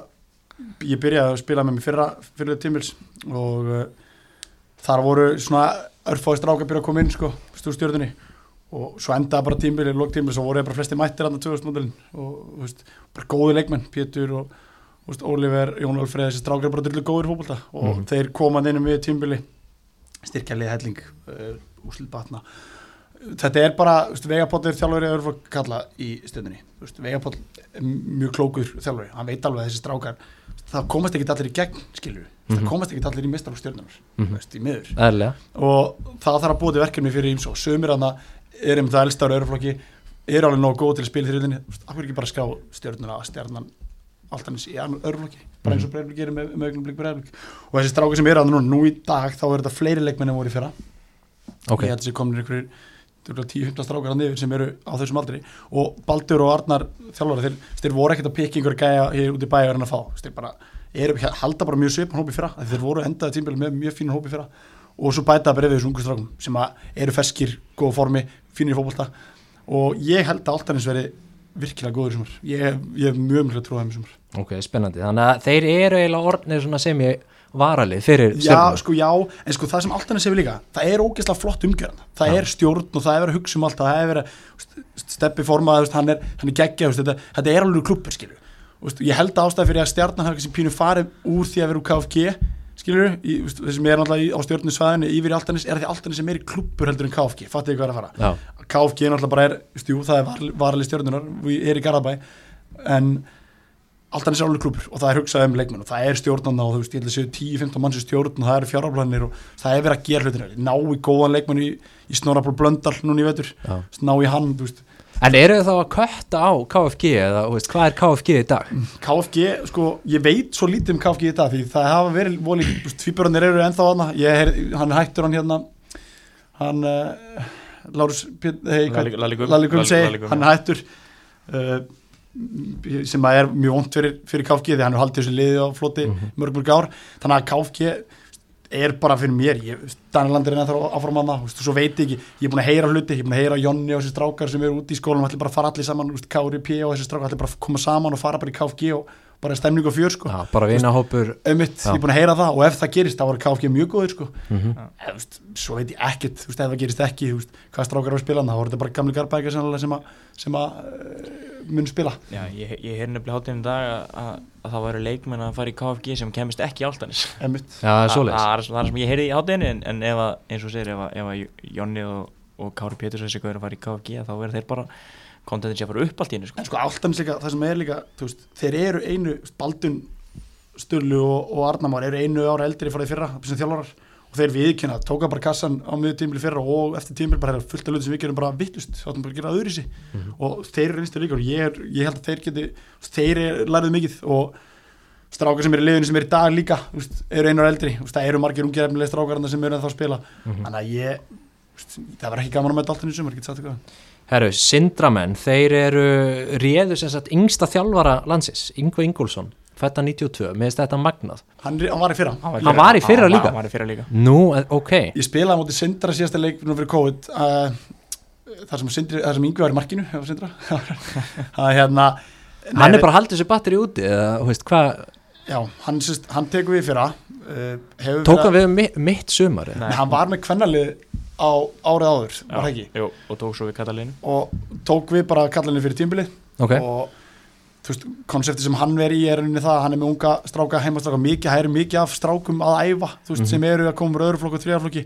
ég byrjaði að spila með mér fyrra fyrir tímils og uh, þar voru svona örfáði stráka að byrja að koma inn sko, stúr stjórnunni og svo endaði bara tímbil í lók tímbil svo voru ég bara flesti mættir andan 2000 módelin. Og þú veist, bara góði leikmenn Pétur og veist, Oliver, Jón Alfreð þessi strákar bara drullu góður fótbolta. Og Mhm. þeir komað inn um við tímbili styrkja liði helling uh, úslit batna þetta er bara, þú veist, Vegapott er þjálfur eða örflokk kalla í stundinni. Vegapott er mjög klókur þjálfur hann veit alveg að þessi strákar það komast ekki allir í gegn, skilur það Mhm. komast ekki allir í mistar og stjórnunar Mhm. veist, í miður. Eðlilega, og það þarf að búa til verkefni fyrir ímsó sömur hann er um það elstar örflokki er alveg nóg góð til að spila í þriðinni það er ekki bara að skrá stjórnuna stjórnan alltaf í örflokki bara eins og breyflik gerir með, með og þessi strákar sem eru að nú, nú í dag þá er þetta fleiri leikmenn en voru í fyrra ok. ég held að þessi komin einhverjir 10-15 strákar að niður sem eru á þessum aldri. Og Baldur og Arnar þjálfara þeir, þeir voru ekkert að pikka einhver gæja hér út í bæja að fá. Þeir bara, eru, halda bara mjög svipan hópi fyrra. Þeir voru endaði tímbili með mjög fínan hópi fyrra. Og svo bæta bara við þessu ungu strákum sem eru feskir, góða formi fínir í fótbolta. Og ég held að alltaf eins veri virkilega góður sumar. Ég, ég hef mjög mjög trúið þeim í sumar. Ok, spennandi, þannig að þeir eru eiginlega orðnir sem ég varalið fyrir Já, stjörnuna sko, já, en sko það sem Altanes hefur líka það er ógeðslega flott umgjörn það Já. er stjórn og það er verið að hugsa um allt það er verið að steppi formað, hann er, er geggja þetta, þetta er alveg klubbur, skilju ég held ástæði fyrir að hafa kannski pínu farið úr því að vera úr KFG úst, þessi er náttúrulega á stjórnusvæðinu yfir í Altanes er því Altanes er meiri klubbur heldur en KFG, fattið hvað er að fara. Já, KFG náttúrulega bara er, jú, það er er alveg klubur og það er hugsað um leikmenn og það er stjórnanda og þú veist, ég held að séu 10-15 manns í stjórn og það eru fjáraflænir og það er verið að gera hlutina. Ná í góðan leikmenn í, í Snorrabrú Blöndal núna í vetur, já. Ná í hann þú veist, En eru þið þá að kötta á KFG eða þú veist, hvað er KFG í dag? KFG, sko, ég veit svo lítið um KFG í dag því það hafa verið voli, tvíburarnir eru ennþá er, hann er hættur hann hérna hann uh, Lárus, Pér- hey, hvað- Sem að er mjög vond fyrir, fyrir KFG því hann er haldið þessu liði á floti Mhm. mörg mörg ár, þannig að KFG er bara fyrir mér, ég, Danilandir er ennþá áfram að það, svo veit ekki. Ég er búin að heyra hluti, ég er búin að heyra Jonni og þessi strákar sem eru úti í skólanum, allir bara fara allir saman, úst, Kári P og þessi strákar allir bara koma saman og fara bara í KFG og bara stemning og fjör sko. Já, bara vinahópur. Já. ég er búin að heyra það og ef það gerist þá var KFG mjög góður sko. Mhm. Eða, þú veist, svo veit ég ekkert, þú veist, ef það gerist ekki veist, hvað strákar á að spila, þá voru þetta bara gamli garbækja sem, sem að, sem að uh, mun spila. Já, ég, ég heyrði nefnilega hátíðin í dag að, að, að það væri leikmenn að fara í KFG sem kemist ekki áltanis það er er- er sem ég heyrði í hátíðinni en, en ef að, eins og segir, ef að, ef að Jonni og, og Kári Péturs þessi hvað er að fara í KFG þá verður þeir bara kontentin sé að fara upp allt í hennu sko. En sko áltanis líka, það sem er líka, veist, þeir eru einu, Baldun, Sturlu og, og Arnamár eru einu ára eldri frá því fyrra, sem þjálfarar og þeir viðkynna, tóka bara kassan á miður tímili fyrra og eftir tímili bara er fullt af hluti sem við gerum bara vittust, þáttum bara að gera öðru Mhm. og þeir eru einstur líka og ég, er, ég held að þeir geti, þeir er, lærið mikið og strákar sem eru í liðinu sem eru í dag líka veist, eru einar eldri, veist, það eru margir ungir efnilega strákar þarna sem eru að spila Mhm. þannig að ég, veist, það var ekki gaman að mæta alltaf í sumar, get sagt eitthvað Herru, Sindramenn, þeir eru réðu sem sagt yngsta þjálfara landsins Yngve Ingólfsson, fætta 92 með þetta magnað. Hann, hann var í fyrra, Hann var í fyrra. Hann líka? Hann var í fyrra líka. Nú, eh, ok. Ég spilaði á móti Sindra síðasta leik nú fyrir COVID uh, þar sem, sem Yngvi var í markinu það var Sindra. Það er hérna Hann nei, er bara haldið sér batteri úti eða, þú veist, hvað, já, hann, hann tekur við í fyrra uh, tók hann við mitt, mitt sumar eða? Nei. Nei, hann var með kvennalið á árið áður, var það ekki? Jú, og tók svo við Katalínu og tók við bara kallinni fyrir tímbilið Ok, og þú veist, konsepti sem hann veri í er unni það, að hann er með unga stráka heimastráka, mikið, hæri mikið af strákum að æfa, þú veist, Mhm. sem eru að koma úr öðru flokku og þriðaflokki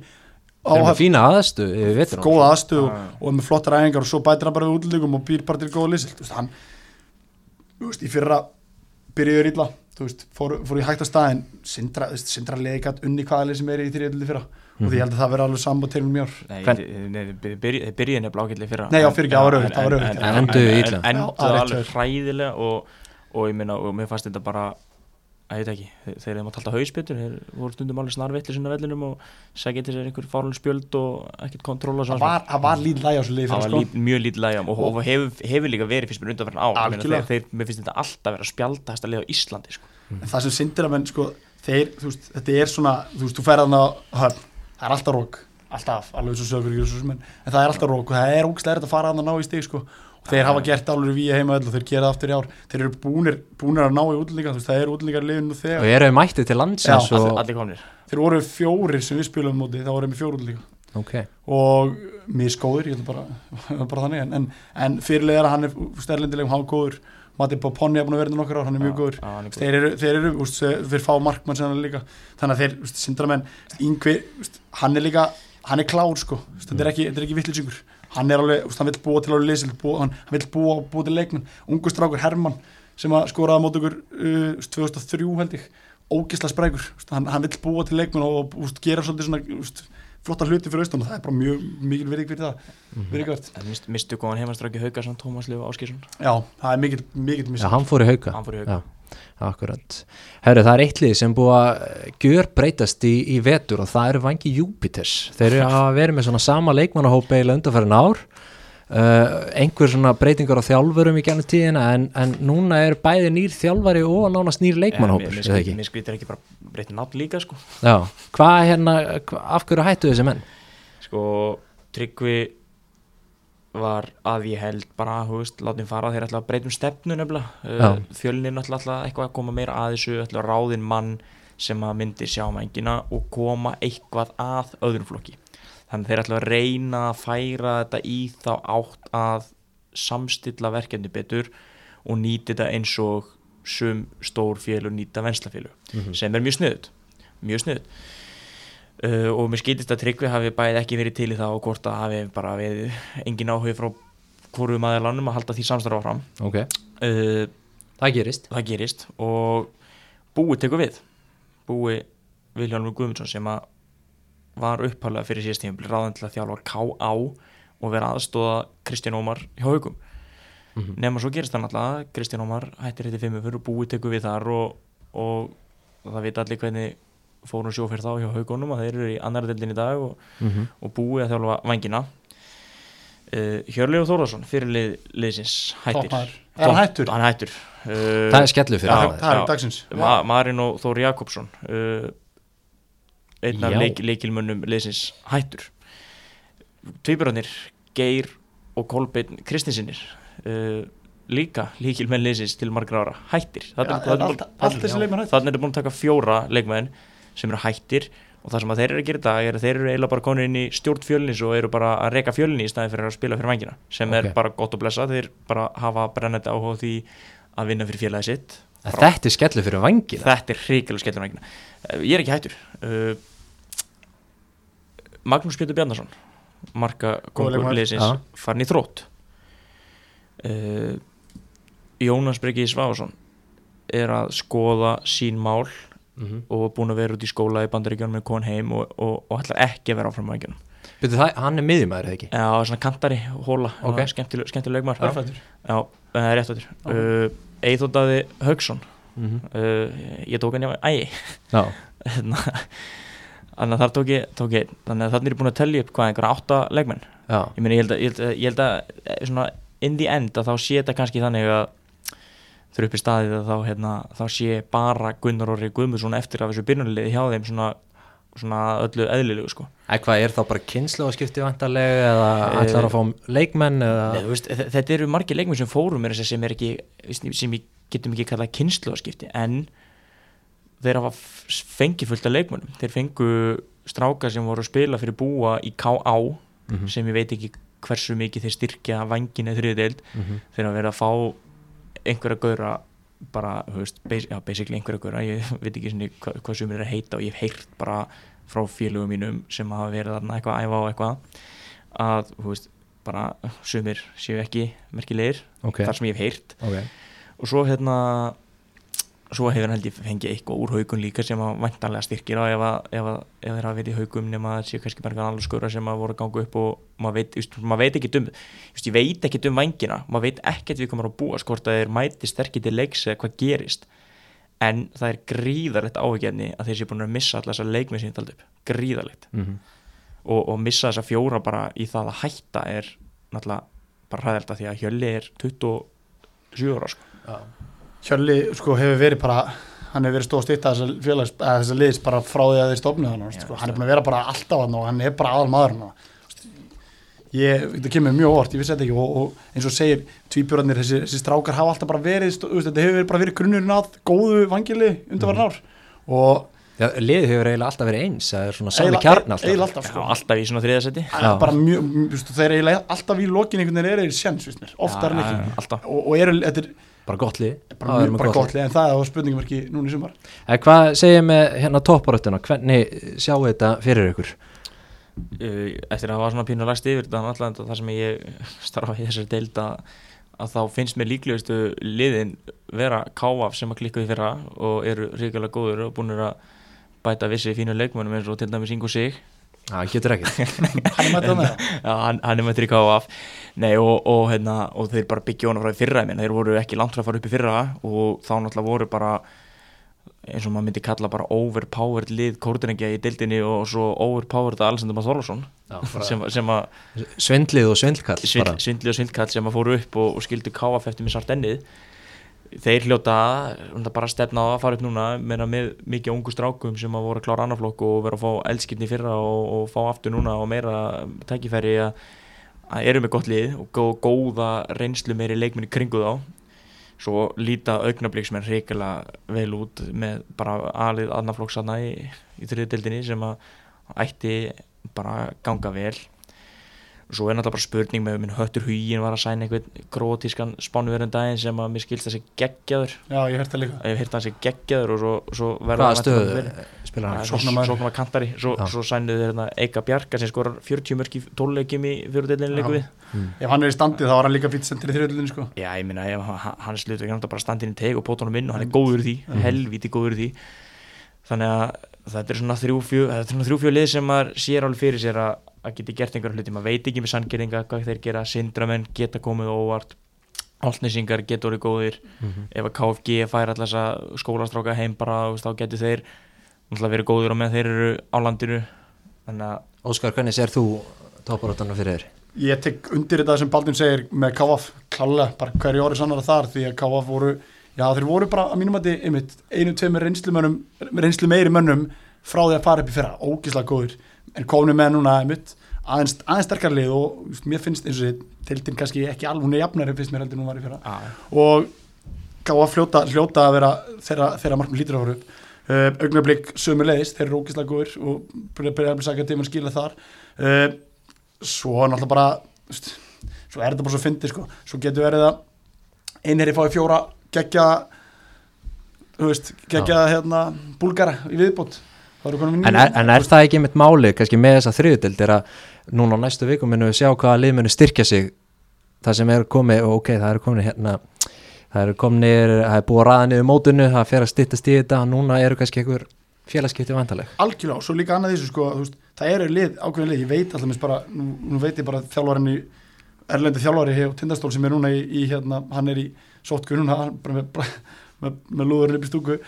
þeir eru með fína aðstu yfir vetur góða og, Já. og er með flottar æfingar og svo bætir hann bara við útlendingum og býr bara til góða lýsild, þú veist, hann þú veist, í fyrra byrjuður illa, þú veist, fór, fór í hægt að staðin sindra, þú veist, sindra leðigat unni hvaða lið sem er í þriðaflokki fyrra og því ég held að það verði alveg saman til mjög mjór Nei, þið byrjuðu nefnilega í fyrra. Nei, já, En- fyrirgefðu, það var en- var en- en- En enduðu en- Enduðu það er rétt alveg hræðilega og, og ég minna, og mér fannst þetta bara að ég veit ekki, þeir- þeir eru að talta hausbyttur þeir voru stundum alveg snarveitlir sinna vellinum og segja til sér einhver fárlega spjöld og ekkert kontról og það var, það var lítið læg á þessu lið það var sko. lít, mjög lítið lægjum og, og hefur, hefur líka verið fyrst mér undanferðin á Algjörlega. þeir, þeir, mér finnst þetta alltaf vera spjálta hæsta lið á Íslandi sko. En það sem sindir að menn sko, þeir, þú veist, þetta er svona þú veist, þú ferðan á höfn það er alltaf rók, alltaf, alveg svo sögur en, það er alltaf rók og það er ógstlega erfitt að fara að ná í stig sko. Og þeir hafa gert alveg við heima öll og þeir gera það aftur í ár. Þeir eru búnir, búnir að ná í útlendinga þú veist, það er útlendingar liðin nú Og þegar eru mættið til landsins Já, og, allir, þeir voru fjórir sem við spilum móti, þá voru við fjóru útlendinga. Ok, og miskóður, ég held bara, bara þannig en, en, en fyrirlega hann er sterlindilegum, hann góður Mati Poponni er búin að vera nokkur ár, hann er mjög góður. þeir eru, þeir eru, úst, þeir fá markmann sem hann er líka, þannig að þeir, sindramenn yngvi, hann er líka hann er klár sko, úst, þetta er ekki, ekki vittlisingur, hann er alveg, hann vil búa til alveg leysild, búa, hann, vil búa, búa til leikmenn, ungu strákur Hermann sem að skoraði á mót okkur uh, úst, 2003 held ég, ógisla sprækur. Hann, hann vil búa til leikmenn og úst, gera svolítið svona, úst, flotta hluti fyrir austan og það er bara mjög mikil virðing fyrir það. Virðingavert, En mist, mistu góðan heimastráki Haukarsson, Tómas Leif Áskísson já, það er mikil, mikil já, hann fór í hauka. Hann fór í Hauka. Já, akkurat. Herru, það er eitt lið sem búið að gjör breytast í, í vetur og það eru vangi Júpiters þeir eru að vera með svona sama leikmannahópa eða undarfærin ár uh, einhver svona breytingar á þjálfurum í gænum tíðina en, en núna er bæði nýr þjálfari og nánast nýr leikmannahópur Mér er það ekki? mér skvítir ekki bara breytti nafn líka sko hvað hérna hva, af hverju hættu þessi menn? Sko, Tryggvi var að ég held bara, hú veist, látum fara þeir ætla að breytum stefnu nefnilega uh, fjölnin ætla eitthvað að koma meira að þessu ætla að ráðin mann sem að myndi sjá mængina og koma eitthvað að öðrum flokki þannig þeir ætla að reyna að færa þetta í þá átt að samstilla verkefni betur og nýti þetta eins og sum stór félug nýta venslafélug sem er mjög sniðut mjög sniðut uh, og mér skýtist að Tryggvi hafi bæði ekki verið til í það og hvort að hafi bara við engin áhuga frá hvoru maður lannum að halda því samstarfa fram Ok, uh, það gerist. það gerist og búi tekur við. Búi Viljálfur Guðmundsson sem að var upphæðlega fyrir síðast tíma ráðan til að þjálfa K.A. og vera aðstóða Kristján Ómar hjá haugum Mhm. nema svo gerist það náttúrulega Kristján Ómar hættir þetta fimmur fyrir búi tekur við þar og, og það veit allir hvernig fórum sjó fyrir þá hjá haugunum að þeir eru í annar deildin í dag og, mm -hmm. og búi að þjálfa vangina uh, Hjörleif Þórðarsson fyrir lið, liðsins hættir Toppmaður. Er hann hættur? Hann hættur uh, Það er skellu fyrir Já, það það er já. dagsins Ma Marin og Þóri Jakobsson uh, einn af leik, leikilmönnum liðsins. Hættur. Tvíburarnir Geir og Kolbeinn Kristinsinnir uh, líka líkil menn liðsins til margra ára. Hættir. Þannig er þetta búin að taka fjóra leikmenn sem eru hættir og það sem að þeir eru að gera dag er að þeir eru eiginlega bara konur inn í stjórn fjölnis og eru bara að reka fjölni í staðin fyrir að spila fyrir vangina sem Ok. er bara gott að blessa þeir bara hafa brennandi áhuga því að vinna fyrir félagi sitt. En Þetta er skellu fyrir vangina þetta er hrikilega skellur vangina ég er ekki hættur. Uh, Magnús Pétur Bjarnason marka Já. farin í þrótt uh, Jónas Breki Sváðarsson er að skoða sín mál mm og er búin að vera út í skóla í bandaríkjunum með kon heim og, og, og ætlar ekki að vera áfram á það, hann er miðjumæður, eða ekki? Já, svona kantari, hóla, Ok. okay. skemmtileg, skemmtileg leikmar Örfættur Já, það er rétt á þér uh, Eithóttaði Haugsson Mm -hmm. uh, ég tók hann í ægi Já, þannig að þar tók ég, tók ég þannig að þannig er ég búin að tellja upp hvað einhverja átta leikmenn. Ég meina ég held að, ég held að, ég held að eh, svona in the end að þá sé þetta kannski þannig að þurfa upp í staðið að þá, hérna, þá sé bara Gunnar Orri Guðmundsson eftir af þessu byrjunarliði hjá þeim svona, svona öllu eðlilegu sko. Eða hvað er þá bara kynslu að skipti vantarlega eða ætlar að fá leikmenn eða? Nei, veist, þe- þetta eru margir leikmenn sem fórum er sem er ekki, sem getum ekki kallað kynsluðaskipti en þeir hafa fengið fullt af leikmennum þeir fengu stráka sem voru að spila fyrir búa í K.A. Mhm, sem ég veit ekki hversu mikið þeir styrkja vangin eða þriðdeild mhm. þeir hafa verið að fá einhverja gauðra bara, þú veist, já, basically einhverja gauðra, ég veit ekki sinni hva, hvað sem er að heita og ég hef heyrt bara frá félögum mínum sem hafa verið þarna eitthvað að æfa á eitthvað að, þú veist, bara sumir séu ekki merkilegir, Ok, þar sem ég hef heyrt. Ok. Og svo hérna svo hefur hann held ég fengið eitthvað úr haugun líka sem að væntanlega styrkir á ef, að, ef, að, verið í haugum nema að það sé kannski bara alveg skóra sem að voru að ganga upp og maður veit, just, maður veit ekki um just, ég veit ekki um vangina, maður veit ekkert við komum að búa skort að þeir mæti sterkir til leiks eða hvað gerist en það er gríðarlegt áhugjefni að þeir sé búin að missa alltaf þessa leikmið taldi upp gríðarlegt Mhm. og, og missa þessa fjóra bara í það að hætta er náttúrulega bara hræðilegt að því að Hjölli er 27 ára sko. Já. Hjörli sko hefur verið bara hann hefur verið stóð stýtt að þessar liðs bara frá því að þeir stofnuð hann Já, sko. hann er búin að vera bara alltaf hann og hann er bara aðal maður hann ég, þetta kemur mjög óvart, ég vissi þetta ekki og, og eins og segir tvíbjörnir, þessi, þessi strákar hafa alltaf bara verið, þetta hefur verið bara verið grunnurinn að góðu vangili undanvarn ár. Og Já, liðið hefur eiginlega alltaf verið eins það er svona sami kjarn alltaf. eiginlega alltaf Já, sko. alltaf í svona þriðasetti. Já. þeir eru eiginlega alltaf í lokin einhvern veginn eru þeir mér, oftar en ekki. alltaf. Og, og eru, þetta er bara gott lið. Bara, Það er bara gott gott lið. en það er spurningum ekki núna í sumar. En hvað segir með hérna topparöttuna hvernig sjáu þetta fyrir ykkur? Uh, eftir að hafa svona pínu lagst yfir þetta alltaf það sem ég starfa í þessari deild að, að þá finnst mér líklegustu liðin vera káaf sem að klikka í fyrra og eru ríkilega góður og búinir að bæta vissi fínu leikmönnum eins og til dæmis Ingo Sig Það getur ekkert. Hann er mættið með það Já, hann, hann er mættur í Nei, og, og, hérna, og þeir bara byggja honum frá í fyrra menn, þeir voru ekki langt frá að fara upp í fyrra og þá náttúrulega voru bara eins og maður myndi kalla bara overpowered lið kórdrengja í deildinni og svo overpowered Alessandr Maður Þorlarsson sem, sem að Svindlið og svindlkall svindl, bara. svindli og svindkall sem að fóru upp og, og skildu káaf eftir með sart ennið þeir hljóta bara stefna á að fara upp núna meina, með mikið ungu strákum sem að voru að klára annarflokk og vera að fá eldskipni fyrra og, og fá aftur núna og meira tækifæri að, að eru með gott lið og gó, góða reynslu meiri leikminni kringu þá. Svo líta augnabliksmenn reykjala vel út með bara alið annarflokks aðna í, í þriðdeldinni sem að ætti bara ganga vel og svo er náttúrulega bara spurning með minn höttur hugin var að sæna einhvern grótískan spánuverðin daginn sem að mér skilst að sé geggjaður já, ég hörst það líka ég heyrt að hann sé geggjaður og svo, svo verður Hvaða stöðu spilar hann? Svo- Sóknarmaður. sóknarmaður kantari svo, svo sænuðu þeir hérna Eika Bjarka sem skorar 40 mörg í tóluleikjum í fjóruðdeilinu leiku við Mm. ef hann er í standi þá var hann líka fýtt sendir í þriðlunni sko. Já, ég minna, hann slutur ekki náttúrulega bara standinn í teg og pótunum inn og hann er góður því, Mhm. helvíti góður því þannig að þetta er svona þrjú fjö, þetta er svona þrjú fjö lið sem maður sér alveg fyrir sér að, að geti gert einhverja hluti. Maður veit ekki með sanngerðinga hvað þeir gera. Sindramenn geta komið á óvart. Altnesingar geta orðið góðir. Mhm. ef að KFG fær alltaf þessa skólastráka heim bara, veist, þá getur þeir náttúrulega verið góðir á með þeir eru á landinu. Óskar, hvernig sér þú topparöttuna fyrir þér? ég tek undir þetta sem Baldin segir með KF klálega, bara hverju orði sannar þar því að KF voru, já þeir voru bara að mínum að þið, einmitt, einu, tveimur reynslumönnum reynslu meiri mönnum frá því að fara upp í fyrra, ógislega góður en komni með núna einmitt aðeins, aðeins sterkar lið og mér finnst eins og þessi deildin kannski ekki alveg, hún er jafnari finnst mér heldur hún var í fyrra. Já, og gá að fljóta, fljóta að vera þeirra, þeirra markmið lítur að fara upp. Uh, augnablík sömu leiðis, þeir eru ógislega góður og byrja byrja að sagja tíma skila þar. Uh, svo náttúrulega bara veist, svo er þetta bara svo fyndi sko. svo getur verið að einherri fái fjóra geggja þú veist, geggja hérna búlgara í viðbót En er, en er það ekki mitt máli kannski með þessa þriðutild er að núna á næstu vikum minnum við sjá hvaða lið munu styrkja sig? Það sem er komið og ok, það eru komin hérna það eru kominir, það er búið að ræða niður mótunu það fer að styttast í þetta núna eru kannski einhver félagskipti vantaleg algjörlega og svo líka annað þessu sko, þú veist, það eru lið, ákveðin lið, ég veit alltaf bara, nú, nú veit ég bara þjálfarinn í erlendi þjálfari hjá Tindastól sem er núna í, í hérna, hann er í sótku núna, hann bara með, með, með lúðurinn upp í stúku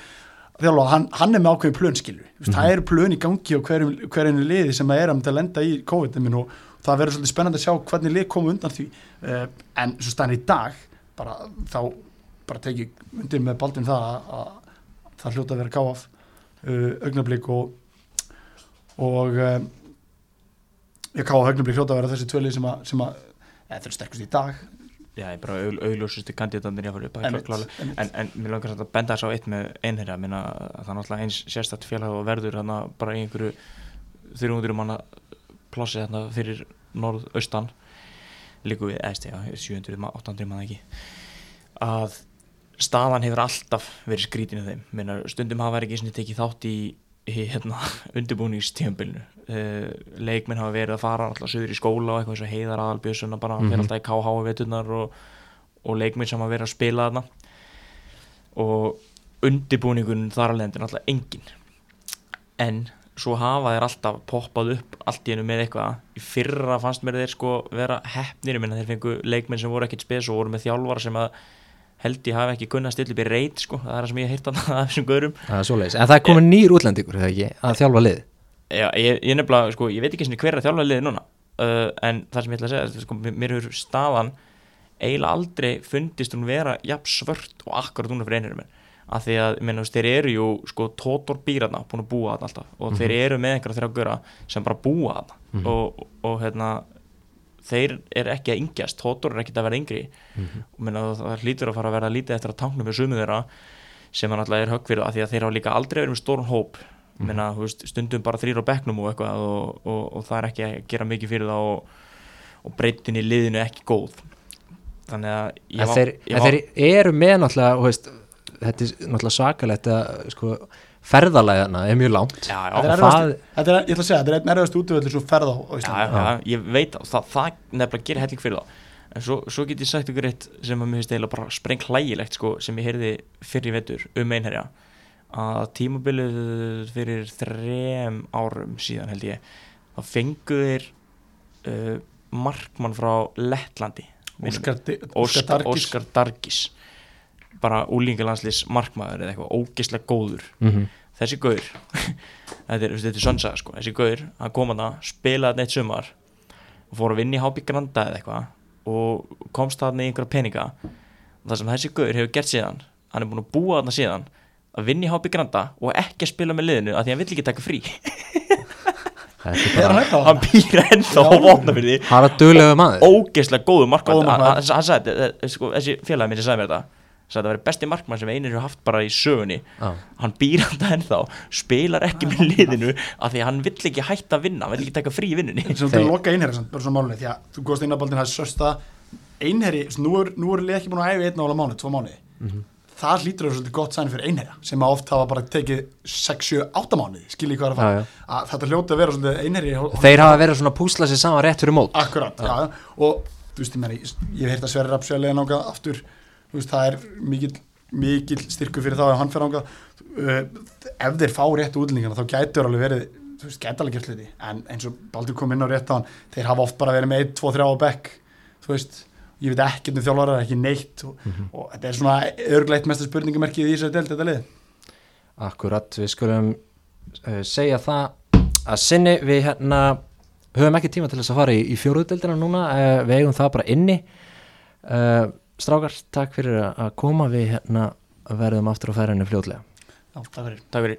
þjálfara, hann, hann er með ákveðin plön skilu, mm -hmm. það eru plön í gangi og hverjum, hverjum liði sem er að lenda í COVID-19 og það verður svolítið spennandi að sjá hvernig lið komu undan því uh, en svo stannir í dag bara, þá bara tekið undir með baldin það að, að það hljóta að vera káaf uh, augnablík og og um, ég káaf augnablík hljóta að vera þessi tvölið sem að, sem að eða, þeir eru sterkust í dag já, ég bara augl, augljósustu kandidatandir ég að fara upp klálega. einmitt. en, en mér langar samt að benda þess á eitt með einherja. Minna, það er náttúrulega eins sérstætt félag og verður hana, bara í einhverju 300 manna plássi hérna fyrir norðaustan. Líku við, eðst já, 700, 800 manna ekki. Að staðan hefur alltaf verið skrítinu þeim. Minna, stundum hafa verið ekki tekið þátt í, í hérna, undirbúningstíðanbylnu uh, leikminn hafa verið að fara alltaf söður í skóla og eitthvað eins og heiðar aðalbjössun bara mm Mhm. fyrir alltaf í KH veturnar og, og leikminn sem hafa verið að spila þarna. Og undirbúningun þar alveg er alltaf engin en svo hafa þeir alltaf poppað upp allt í hennu með eitthvað. Í fyrra fannst mér þeir sko vera hefnir minna þeir fengu leikmenn sem voru ekkit spes og voru með þjálfara sem að held ég hafi ekki að stilla upp í reit sko, það er það sem ég hef heyrt af þessum svoleiðis, en það er komin nýr útlendingur að þjálfa lið Já, ég, ég nefnilega, sko, ég veit ekki svona hver er að þjálfa liðið núna. Uh, en það sem ég ætla að segja, sko, mér- hefur staðan eiginlega aldrei fundist hún vera jafn svört og akkurat núna fyrir einhverjum af því að, ég meina, þú veist, þeir eru jú sko, tótor býrarna, búin að búa þarna alltaf. Og þeir eru með einhverja þrjá gura sem bara búa þarna. Mhm. og, og, og hérna þeir eru ekki að yngjast, tótor er ekki að vera yngri. Og minna, það hlýtur að fara að vera lítið eftir að tanknum með sumu þeirra sem er náttúrulega er höggfyrða af því að þeir hafa líka aldrei verið með stórn hóp mm. minna, veist, stundum bara þrýr á bekknum og eitthvað og, og, og það er ekki að gera mikið fyrir það og, og breytin í liðinu er ekki góð. Þannig að ég en var- þeir, var- þeir eru með náttúrulega veist, þetta er náttúrulega svakalegt að sko, ferðalæðana er mjög langt. Já, Þetta já, er það, þetta er, ég ætla að segja, þetta er einn erfiðast útvöldur svo ferð á, á já, Íslandi. Já, já, ég veit það, það, það nefnilega gerir helling fyrir það en svo, svo get ég sagt ykkur eitt sem að mér finnst eiginlega bara spreng hlægilegt sko, sem ég heyrði fyrir í vetur um einherja að tímabilið fyrir þrem árum síðan held ég þá fengu þeir uh, markmann frá Lettlandi. Óskar, Óskar, Dargis. Óskar Dargis. Bara úlingalandslis markmaður eða eitthvað ógeðslega góður. Mm þessi gaur þetta er, þetta er sönsaga sko. Þessi gaur, hann kom að það, spilaði þarna eitt sumar og fór að vinna í Hábí Granda eða eitthvað og komst þarna í einhverja peninga. Og það sem þessi gaur hefur gert síðan hann er búin að búa þarna síðan að vinna í Hábí Granda og ekki að spila með liðinu að því hann vill ekki taka frí er Er hann bara eitthvað? hann býr ennþá á Já. vopna fyrir því hann er duglegu maður ógeðslega góðu markmann Góður hann, markmaður. hann, hann sagði, þetta, sko, þessi félagi minn sem sagði mér þetta sagði að það væri besti markmann sem einir hefur haft bara í sögunni Já. hann býr hann það ennþá spilar ekki með liðinu af því að hann vill ekki hætta að vinna hann vill ekki taka frí í vinnunni sem þú Þeir- loka einherri samt, bara svona málunni því að þú góðst inn á baldin það sösta einherri, nú er, nú er lið ekki búin að æfi einn ála mánu, tvo mánuði Mhm. Það hlýtur að vera svolítið gott sæn fyrir einherja sem að oft hafa bara tekið 6, 7, 8 mánuði skiljið hvað er að fara. Já, já. að þetta hljóti að vera svolítið einherji þeir hafa verið svona að púsla sér saman rétt fyrir mót. Akkurat, já. og þú veist, meni, ég hef heyrt að Sverri Rapsjælega nága aftur, þú veist, það er mikill mikill styrku fyrir þá ef hann fer ánga uh, ef þeir fá réttu útlendingana þá gætur alveg verið þú veist, gæti alveg gert hluti. En eins og Baldur kom inn á rétt á hann þeir hafa oft bara verið með 1, 2, 3 á bekk þú veist, ég veit ekki um þjálfarar ekki neitt og, og þetta er svona örgleitt mesta spurningamerkið í þessu delt þetta lið. Akkurat, við skulum uh, segja það að sinni. Við hérna höfum ekki tíma til þess að fara í, í fjóruðdeldina núna. Uh, við eigum það bara inni. Uh, strákar, takk fyrir að- að koma. Við hérna verðum aftur á það verið takk fyrir